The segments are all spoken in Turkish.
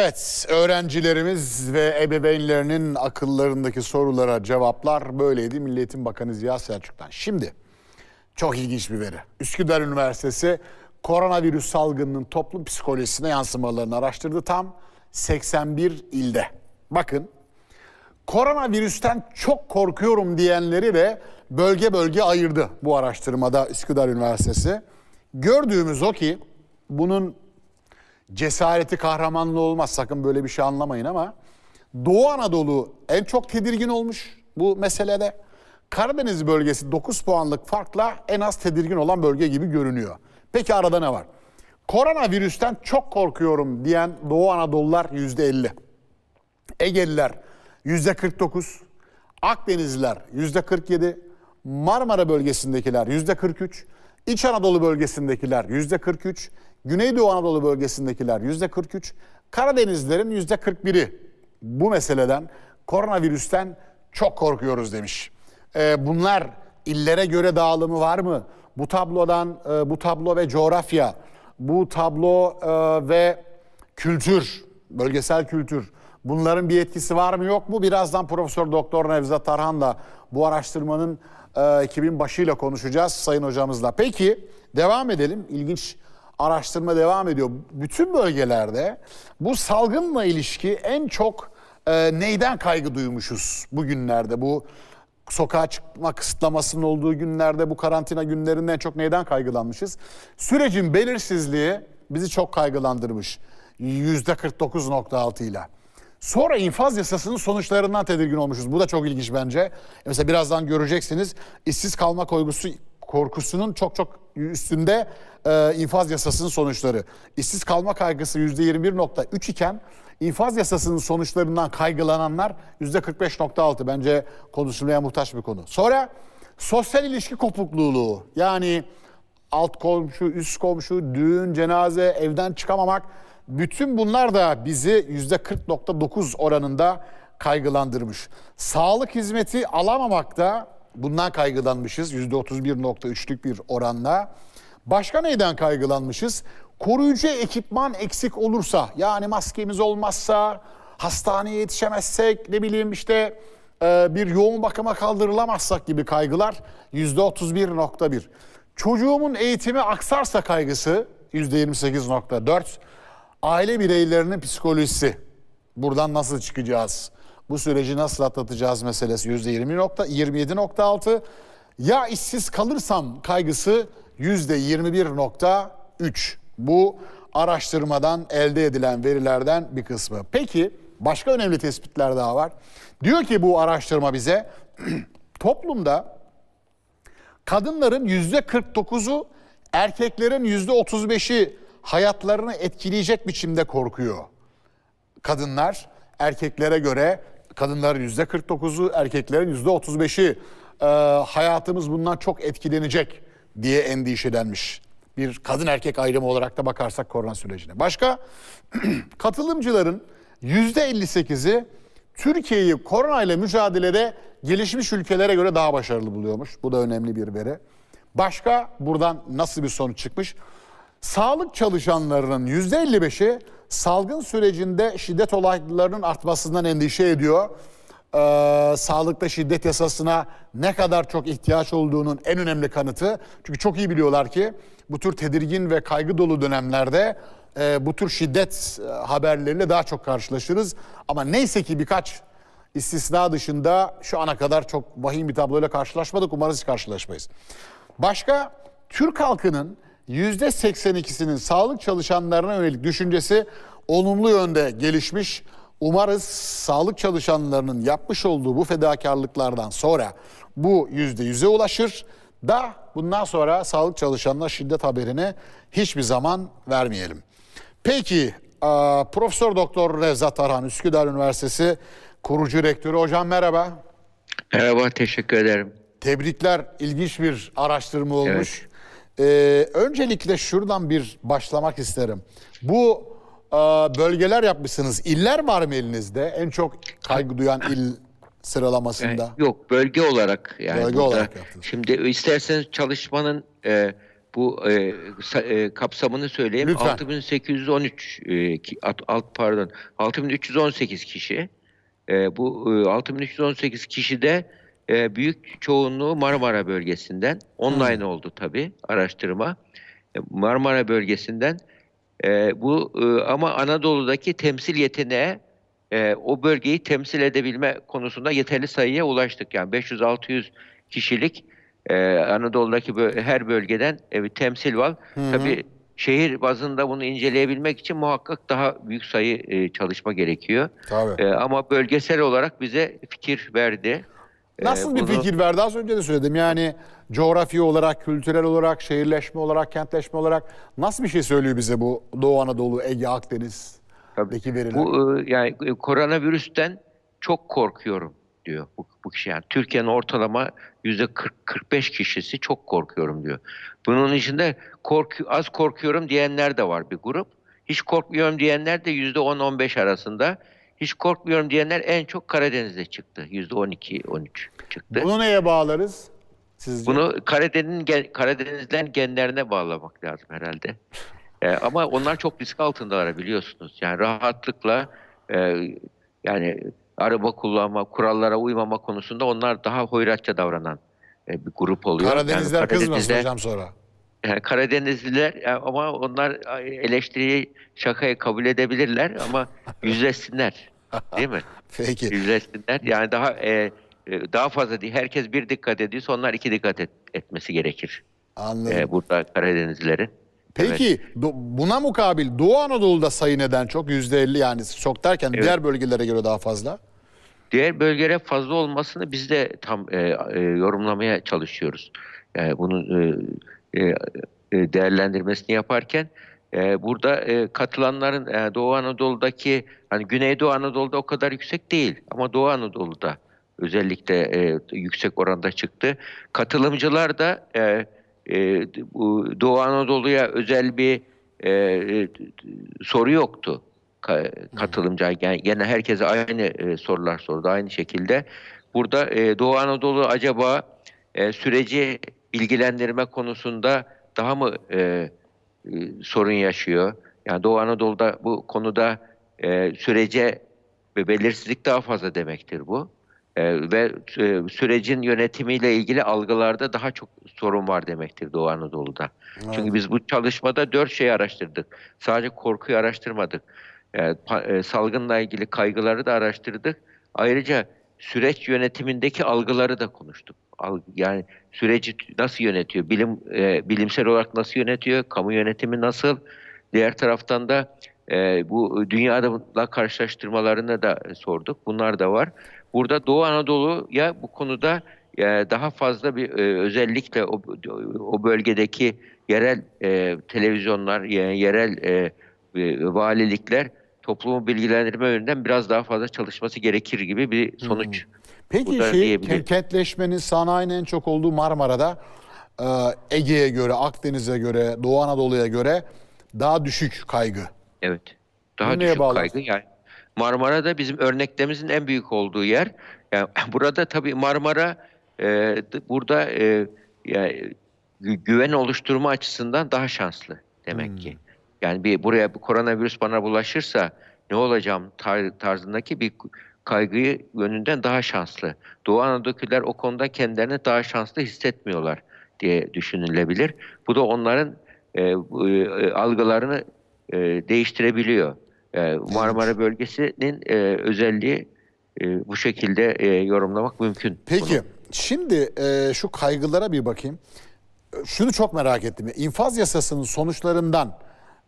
Evet, öğrencilerimiz ve ebeveynlerinin akıllarındaki sorulara cevaplar böyleydi Milli Eğitim Bakanı Ziya Selçuk'tan. Şimdi çok ilginç bir veri. Üsküdar Üniversitesi koronavirüs salgınının toplum psikolojisine yansımalarını araştırdı tam 81 ilde. Bakın koronavirüsten çok korkuyorum diyenleri de bölge bölge ayırdı bu araştırmada Üsküdar Üniversitesi. Gördüğümüz o ki bunun cesareti kahramanlığı olmaz sakın böyle bir şey anlamayın ama Doğu Anadolu en çok tedirgin olmuş bu meselede. Karadeniz bölgesi 9 puanlık farkla en az tedirgin olan bölge gibi görünüyor. Peki arada ne var? Koronavirüsten çok korkuyorum diyen Doğu Anadolular %50. Egeliler %49, Akdenizliler %47, Marmara bölgesindekiler %43, İç Anadolu bölgesindekiler %43, Güneydoğu Anadolu bölgesindekiler %43, Karadenizlerin %41'i bu meseleden koronavirüsten çok korkuyoruz demiş. Ee, bunlar illere göre dağılımı var mı? Bu tablodan e, bu tablo ve coğrafya, bu tablo e, ve kültür, bölgesel kültür bunların bir etkisi var mı yok mu? Birazdan Profesör Doktor Nevzat Tarhan'la bu araştırmanın e, ekibin başıyla konuşacağız sayın hocamızla. Peki devam edelim. İlginç araştırma devam ediyor. Bütün bölgelerde bu salgınla ilişki en çok e, neyden kaygı duymuşuz bugünlerde? Bu sokağa çıkma kısıtlamasının olduğu günlerde bu karantina günlerinde en çok neyden kaygılanmışız? Sürecin belirsizliği bizi çok kaygılandırmış. %49.6 ile. Sonra infaz yasasının sonuçlarından tedirgin olmuşuz. Bu da çok ilginç bence. Mesela birazdan göreceksiniz işsiz kalma korkusu, korkusunun çok çok üstünde e, infaz yasasının sonuçları. İşsiz kalma kaygısı %21.3 iken infaz yasasının sonuçlarından kaygılananlar %45.6. Bence konuşulmaya muhtaç bir konu. Sonra sosyal ilişki kopukluğu yani alt komşu, üst komşu, düğün, cenaze, evden çıkamamak bütün bunlar da bizi %40.9 oranında kaygılandırmış. Sağlık hizmeti alamamak da bundan kaygılanmışız %31.3'lük bir oranla. Başka neyden kaygılanmışız? Koruyucu ekipman eksik olursa yani maskemiz olmazsa, hastaneye yetişemezsek ne bileyim işte e, bir yoğun bakıma kaldırılamazsak gibi kaygılar %31.1. Çocuğumun eğitimi aksarsa kaygısı %28.4. Aile bireylerinin psikolojisi. Buradan nasıl çıkacağız? Bu süreci nasıl atlatacağız meselesi %20.27.6. Ya işsiz kalırsam kaygısı %21.3. Bu araştırmadan elde edilen verilerden bir kısmı. Peki başka önemli tespitler daha var. Diyor ki bu araştırma bize toplumda kadınların %49'u erkeklerin %35'i hayatlarını etkileyecek biçimde korkuyor. Kadınlar erkeklere göre kadınların yüzde 49'u erkeklerin yüzde 35'i e, hayatımız bundan çok etkilenecek diye endişelenmiş. Bir kadın erkek ayrımı olarak da bakarsak korona sürecine. Başka katılımcıların yüzde 58'i Türkiye'yi korona ile mücadelede gelişmiş ülkelere göre daha başarılı buluyormuş. Bu da önemli bir veri. Başka buradan nasıl bir sonuç çıkmış? Sağlık çalışanlarının %55'i salgın sürecinde şiddet olaylarının artmasından endişe ediyor. Ee, sağlıkta şiddet yasasına ne kadar çok ihtiyaç olduğunun en önemli kanıtı. Çünkü çok iyi biliyorlar ki bu tür tedirgin ve kaygı dolu dönemlerde e, bu tür şiddet e, haberleriyle daha çok karşılaşırız. Ama neyse ki birkaç istisna dışında şu ana kadar çok vahim bir tabloyla karşılaşmadık. Umarız hiç karşılaşmayız. Başka Türk halkının %82'sinin sağlık çalışanlarına yönelik düşüncesi olumlu yönde gelişmiş. Umarız sağlık çalışanlarının yapmış olduğu bu fedakarlıklardan sonra bu yüzde yüze ulaşır da bundan sonra sağlık çalışanına şiddet haberini hiçbir zaman vermeyelim. Peki Profesör Doktor Nevzat Arhan Üsküdar Üniversitesi kurucu rektörü hocam merhaba. Merhaba teşekkür ederim. Tebrikler ilginç bir araştırma olmuş. Evet. Ee, öncelikle şuradan bir başlamak isterim. Bu e, bölgeler yapmışsınız. İller var mı elinizde? En çok kaygı duyan il sıralamasında. Yani yok bölge olarak yani. Bölge burada. olarak yaptınız. Şimdi isterseniz çalışmanın e, bu e, e, kapsamını söyleyeyim. Lütfen. 6813 e, at- alt pardon 6318 kişi. E, bu e, 6318 kişide e, büyük çoğunluğu Marmara bölgesinden. Online oldu tabii araştırma. E, Marmara bölgesinden e, bu e, ama Anadolu'daki temsil yeteneği e, o bölgeyi temsil edebilme konusunda yeterli sayıya ulaştık. Yani 500-600 kişilik e, Anadolu'daki bö- her bölgeden e, bir temsil var. Tabii şehir bazında bunu inceleyebilmek için muhakkak daha büyük sayı e, çalışma gerekiyor. Tabii. E, ama bölgesel olarak bize fikir verdi. E, Nasıl bir bunu- fikir verdi? Az önce de söyledim. Yani coğrafi olarak, kültürel olarak, şehirleşme olarak, kentleşme olarak nasıl bir şey söylüyor bize bu Doğu Anadolu, Ege, Akdeniz'deki veriler? Bu e, yani e, koronavirüsten çok korkuyorum diyor bu, bu kişi. Yani Türkiye'nin ortalama yüzde 40-45 kişisi çok korkuyorum diyor. Bunun içinde korku, az korkuyorum diyenler de var bir grup. Hiç korkmuyorum diyenler de yüzde 10-15 arasında. Hiç korkmuyorum diyenler en çok Karadeniz'de çıktı. Yüzde 12-13 çıktı. Bunu neye bağlarız? Sizce? Bunu Karadeniz'in Karadeniz'den genlerine bağlamak lazım herhalde. Ee, ama onlar çok risk altındalar biliyorsunuz. Yani rahatlıkla e, yani araba kullanma, kurallara uymama konusunda onlar daha hoyratça davranan e, bir grup oluyor. Karadenizler Yani kızmasın Karadeniz'de- hocam sonra. Yani Karadenizliler e, ama onlar eleştiriyi şakayı kabul edebilirler ama yüzleşsinler. Değil mi? Peki. Yüzleşsinler. Yani daha e, e, daha fazla değil. Herkes bir dikkat ediyorsa onlar iki dikkat et- etmesi gerekir. Anladım. E, burada Karadenizlilerin. Peki do- buna mukabil Doğu Anadolu'da sayı neden çok? %50 yani çok derken Evet. diğer bölgelere göre daha fazla. Diğer bölgelere fazla olmasını biz de tam e, e, yorumlamaya çalışıyoruz. Yani bunun e, e, e, değerlendirmesini yaparken e, burada katılanların Doğu Anadolu'daki hani Güneydoğu Anadolu'da o kadar yüksek değil ama Doğu Anadolu'da özellikle yüksek oranda çıktı. Katılımcılar da bu Doğu Anadolu'ya özel bir soru yoktu ka- katılımcı. Yani gene herkese aynı sorular sordu aynı şekilde. Burada Doğu Anadolu acaba süreci bilgilendirme konusunda daha mı e, e, sorun yaşıyor? Yani Doğu Anadolu'da bu konuda e, sürece ve belirsizlik daha fazla demektir bu. E, ve e, sürecin yönetimiyle ilgili algılarda daha çok sorun var demektir Doğu Anadolu'da. Çünkü biz bu çalışmada dört şey araştırdık. Sadece korkuyu araştırmadık. E, pa- e, salgınla ilgili kaygıları da araştırdık. Ayrıca süreç yönetimindeki algıları da konuştuk. Yani süreci nasıl yönetiyor? Bilim e, bilimsel olarak nasıl yönetiyor? Kamu yönetimi nasıl? Diğer taraftan da e, bu dünyada karşılaştırmalarını da sorduk. Bunlar da var. Burada Doğu Anadolu'ya bu konuda e, daha fazla bir e, özellikle o, o bölgedeki yerel e, televizyonlar, yani yerel e, e, valilikler toplumu bilgilendirme yönünden biraz daha fazla çalışması gerekir gibi bir sonuç. Peki şey, kentleşmenin, sanayinin en çok olduğu Marmara'da e, Ege'ye göre, Akdeniz'e göre, Doğu Anadolu'ya göre daha düşük kaygı. Evet. Daha Bu neye düşük bağlı? kaygı. Yani Marmara'da bizim örneklerimizin en büyük olduğu yer. Yani burada tabii Marmara e, burada e, yani, gü- güven oluşturma açısından daha şanslı demek Hmm. ki. Yani bir buraya bu koronavirüs bana bulaşırsa ne olacağım tar- tarzındaki bir kaygıyı yönünden daha şanslı. Doğu Anadolu'dakiler o konuda kendilerini daha şanslı hissetmiyorlar diye düşünülebilir. Bu da onların e, bu, e, algılarını e, değiştirebiliyor. E, Marmara bölgesinin e, özelliği e, bu şekilde e, yorumlamak mümkün. Peki bunu. şimdi e, şu kaygılara bir bakayım. E, Şunu çok merak ettim. İnfaz yasasının sonuçlarından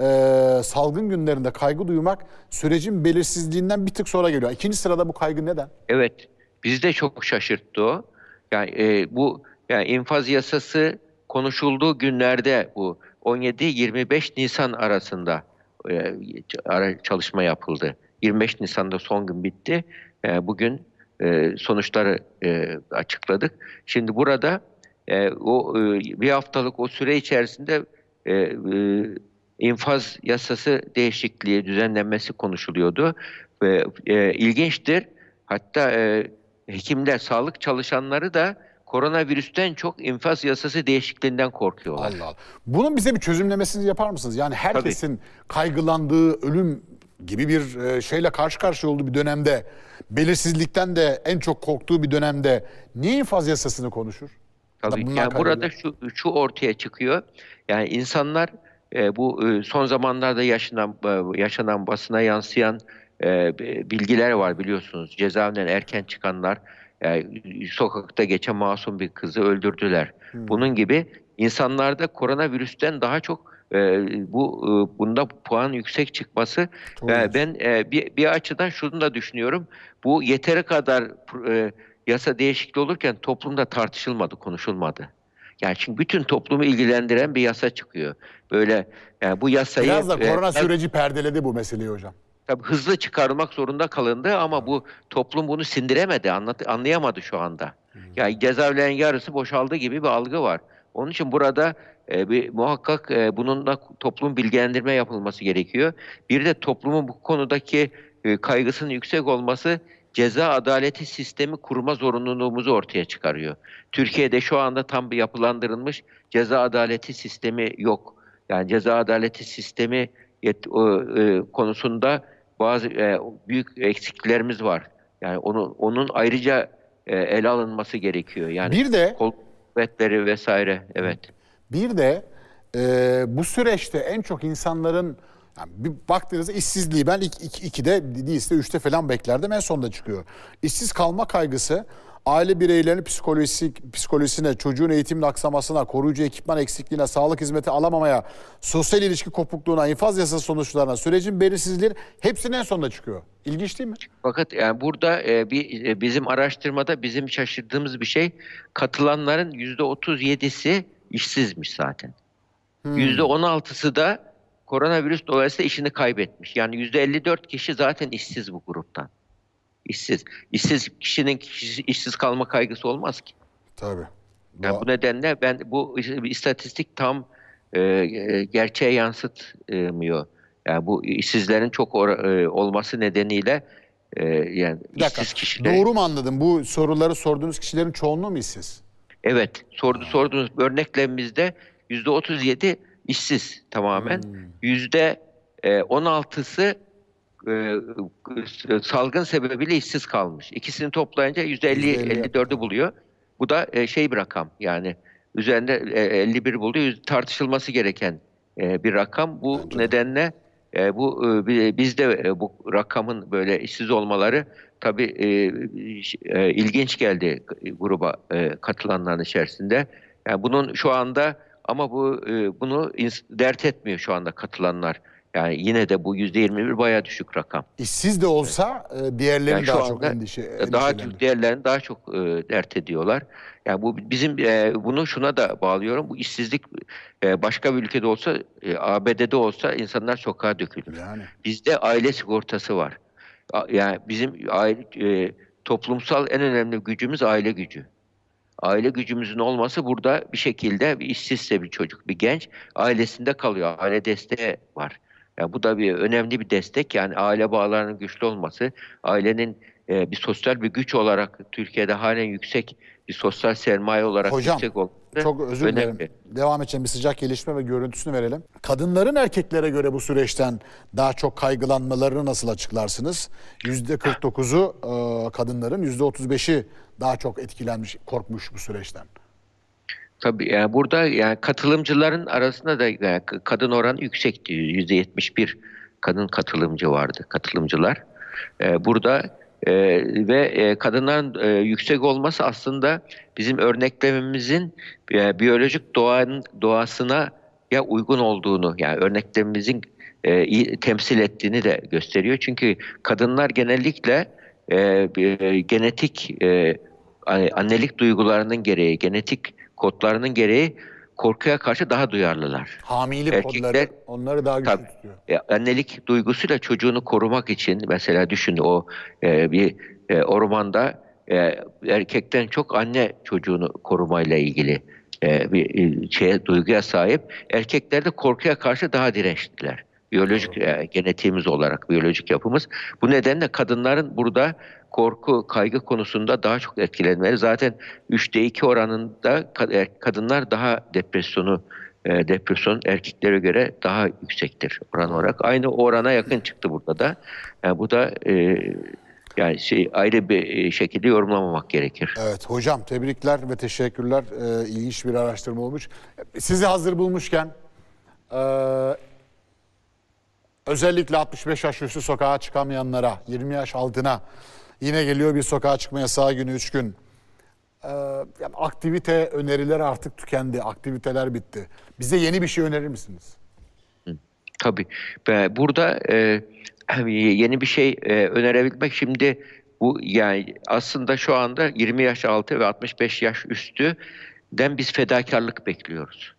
e, salgın günlerinde kaygı duymak sürecin belirsizliğinden bir tık sonra geliyor. İkinci sırada bu kaygı neden? Evet, bizi de çok şaşırttı o. Yani e, bu yani infaz yasası konuşulduğu günlerde bu 17-25 Nisan arasında e, çalışma yapıldı. 25 Nisan'da son gün bitti. E, bugün e, sonuçları e, açıkladık. Şimdi burada e, o e, bir haftalık o süre içerisinde e, e, infaz yasası değişikliği düzenlenmesi konuşuluyordu ve e, ilginçtir. Hatta e, hekimler, sağlık çalışanları da koronavirüsten çok infaz yasası değişikliğinden korkuyorlar. Allah Allah. Bunun bize bir çözümlemesini yapar mısınız? Yani herkesin kaygılandığı ölüm gibi bir e, şeyle karşı karşıya olduğu bir dönemde, belirsizlikten de en çok korktuğu bir dönemde niye infaz yasasını konuşur? Tabii. Yani burada şu şu ortaya çıkıyor. Yani insanlar e, bu e, son zamanlarda yaşanan e, yaşanan basına yansıyan e, bilgiler var biliyorsunuz. Cezaevinden erken çıkanlar e, sokakta geçen masum bir kızı öldürdüler. Bunun gibi insanlarda koronavirüsten daha çok e, bu e, bunda puan yüksek çıkması Doğru e, ben e, bir, bir açıdan şunu da düşünüyorum. Bu yeteri kadar e, yasa değişikliği olurken toplumda tartışılmadı, konuşulmadı. Yani çünkü bütün toplumu ilgilendiren bir yasa çıkıyor. Böyle yani bu yasayı Biraz da e, korona ben- süreci perdeledi bu meseleyi hocam. tabii hızlı çıkarmak zorunda kalındı ama bu toplum bunu sindiremedi, anlat, anlayamadı şu anda. Yani cezaevlerin yarısı boşaldı gibi bir algı var. Onun için burada e, bir muhakkak e, bununla toplum bilgilendirme yapılması gerekiyor. Bir de toplumun bu konudaki e, kaygısının yüksek olması ceza adaleti sistemi kurma zorunluluğumuzu ortaya çıkarıyor. Türkiye'de şu anda tam bir yapılandırılmış ceza adaleti sistemi yok. Yani ceza adaleti sistemi yet- o, e, konusunda bazı e, büyük eksikliklerimiz var. Yani onun onun ayrıca e, ele alınması gerekiyor. Yani Bir de kol kuvvetleri vesaire. Evet. Bir de e, bu süreçte en çok insanların yani bir baktığınızda işsizliği ben ilk iki, ikide değilse üçte falan beklerdim en sonda çıkıyor. İşsiz kalma kaygısı aile bireylerinin psikolojisi, psikolojisine, çocuğun eğitimin aksamasına, koruyucu ekipman eksikliğine, sağlık hizmeti alamamaya, sosyal ilişki kopukluğuna, infaz yasası sonuçlarına, sürecin belirsizliği hepsinin en sonda çıkıyor. İlginç değil mi? Fakat yani burada e, bir e, bizim araştırmada bizim şaşırdığımız bir şey katılanların yüzde 37'si işsizmiş zaten. Yüzde 16'sı da koronavirüs dolayısıyla işini kaybetmiş. Yani yüzde 54 kişi zaten işsiz bu gruptan. İşsiz. İşsiz kişinin kişi- işsiz kalma kaygısı olmaz ki. Tabii. Yani bu nedenle ben bu istatistik tam e, e, gerçeğe yansıtmıyor. Yani bu işsizlerin çok or- e, olması nedeniyle e, yani Bir dakika. işsiz kişiler. Doğru mu anladım? Bu soruları sorduğunuz kişilerin çoğunluğu mu işsiz? Evet, sordu sorduğunuz örneklerimizde yüzde 37 işsiz tamamen. Hmm. Yüzde e, 16'sı e, salgın sebebiyle işsiz kalmış. İkisini toplayınca yüzde 50 Yüzde elli 54'ü buluyor. Bu da e, şey bir rakam yani üzerinde e, 51 buluyor. Yüz- Tartışılması gereken e, bir rakam. Bu Bence de. nedenle e, bu e, bi- bizde e, bu rakamın böyle işsiz olmaları e, e, ilginç geldi gruba e, katılanların içerisinde. Yani bunun şu anda ama bu e, bunu dert etmiyor şu anda katılanlar. Yani yine de bu yüzde 21 bayağı düşük rakam. İşsiz de olsa e, diğerlerini Yani şu daha çok endişe, daha endişelendi. diğerlerini daha çok e, dert ediyorlar. Yani bu bizim e, bunu şuna da bağlıyorum. Bu işsizlik e, başka bir ülkede olsa, e, ABD'de olsa insanlar sokağa dökülür. Yani. Bizde aile sigortası var. A- Yani bizim aile, e, toplumsal en önemli gücümüz aile gücü. Aile gücümüzün olması burada bir şekilde bir işsizse bir çocuk, bir genç ailesinde kalıyor. Aile desteği var. Yani bu da bir önemli bir destek. Yani aile bağlarının güçlü olması, ailenin e, bir sosyal bir güç olarak Türkiye'de halen yüksek bir sosyal sermaye olarak Hocam, yüksek olması Çok özür dilerim. Devam edeceğim bir sıcak gelişme ve görüntüsünü verelim. Kadınların erkeklere göre bu süreçten daha çok kaygılanmalarını nasıl açıklarsınız? %49'u e, kadınların, %35'i daha çok etkilenmiş, korkmuş bu süreçten. Tabii yani burada yani katılımcıların arasında da yani kadın oranı yüksekti. Yüzde 71 kadın katılımcı vardı, katılımcılar. Ee, burada e, ve e, kadınların e, yüksek olması aslında bizim örneklememizin e, biyolojik doğanın doğasına ya uygun olduğunu yani örneklememizin e, iyi temsil ettiğini de gösteriyor. Çünkü kadınlar genellikle e, e, genetik e, annelik duygularının gereği, genetik kodlarının gereği korkuya karşı daha duyarlılar. Hamilelik Erkekler- kodları onları daha güçlü Tabii. tutuyor. E, annelik duygusuyla çocuğunu korumak için mesela düşün o e, bir e, ormanda e, erkekten çok anne çocuğunu korumayla ilgili e, bir e, şeye duyguya sahip. Erkekler de korkuya karşı daha dirençliler. Biyolojik e, genetiğimiz olarak, biyolojik yapımız. Bu nedenle kadınların burada korku, kaygı konusunda daha çok etkilenmeli. Zaten 3'te 2 oranında e, kadınlar daha depresyonu, e, depresyon erkeklere göre daha yüksektir oran olarak. Aynı orana yakın çıktı burada da. Yani bu da e, yani şey ayrı bir e, şekilde yorumlamamak gerekir. Evet hocam tebrikler ve teşekkürler. Ee, ilginç bir araştırma olmuş. Sizi hazır bulmuşken e, özellikle 65 yaş üstü sokağa çıkamayanlara, 20 yaş altına yine geliyor bir sokağa çıkma yasağı günü 3 gün. Ee, yani aktivite önerileri artık tükendi. Aktiviteler bitti. Bize yeni bir şey önerir misiniz? Tabii. Burada e, yeni bir şey e, önerebilmek şimdi bu yani aslında şu anda 20 yaş altı ve 65 yaş üstüden biz fedakarlık bekliyoruz.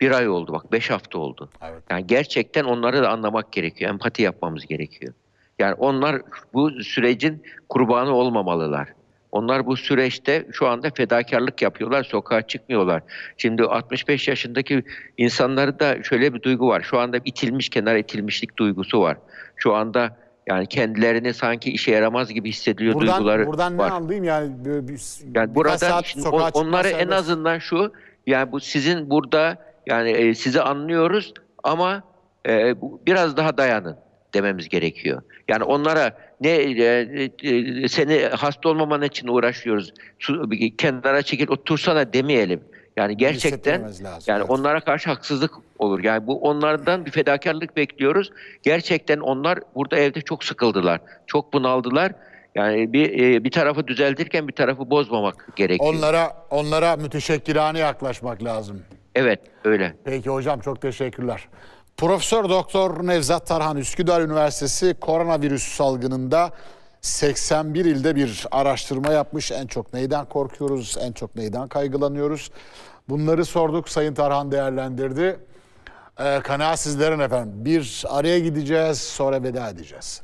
Bir ay oldu bak, beş hafta oldu. Evet. Yani gerçekten onları da anlamak gerekiyor, empati yapmamız gerekiyor. Yani onlar bu sürecin kurbanı olmamalılar. Onlar bu süreçte şu anda fedakarlık yapıyorlar, sokağa çıkmıyorlar. Şimdi 65 yaşındaki insanlarda da şöyle bir duygu var. Şu anda itilmiş, kenar itilmişlik duygusu var. Şu anda yani kendilerini sanki işe yaramaz gibi hissediyor Buradan, duyguları buradan ne var. anlayayım yani? Böyle bir, Yani burada sokağa on- çıkma onları en azından şu yani bu sizin burada yani e, sizi anlıyoruz ama e, biraz daha dayanın dememiz gerekiyor. Yani onlara ne e, e, seni hasta olmaman için uğraşıyoruz. Su, kenara çekil otursana demeyelim. Yani gerçekten lazım, yani evet. onlara karşı haksızlık olur. Yani bu onlardan bir fedakarlık bekliyoruz. Gerçekten onlar burada evde çok sıkıldılar. Çok bunaldılar. Yani bir e, bir tarafı düzeltirken bir tarafı bozmamak gerekiyor. Onlara onlara müteşekkirane yaklaşmak lazım. Evet, öyle. Peki hocam çok teşekkürler. Profesör Doktor Nevzat Tarhan Üsküdar Üniversitesi koronavirüs salgınında 81 ilde bir araştırma yapmış. En çok neyden korkuyoruz, en çok neyden kaygılanıyoruz? Bunları sorduk. Sayın Tarhan değerlendirdi. Ee, kanaat sizlerin efendim. Bir araya gideceğiz sonra veda edeceğiz.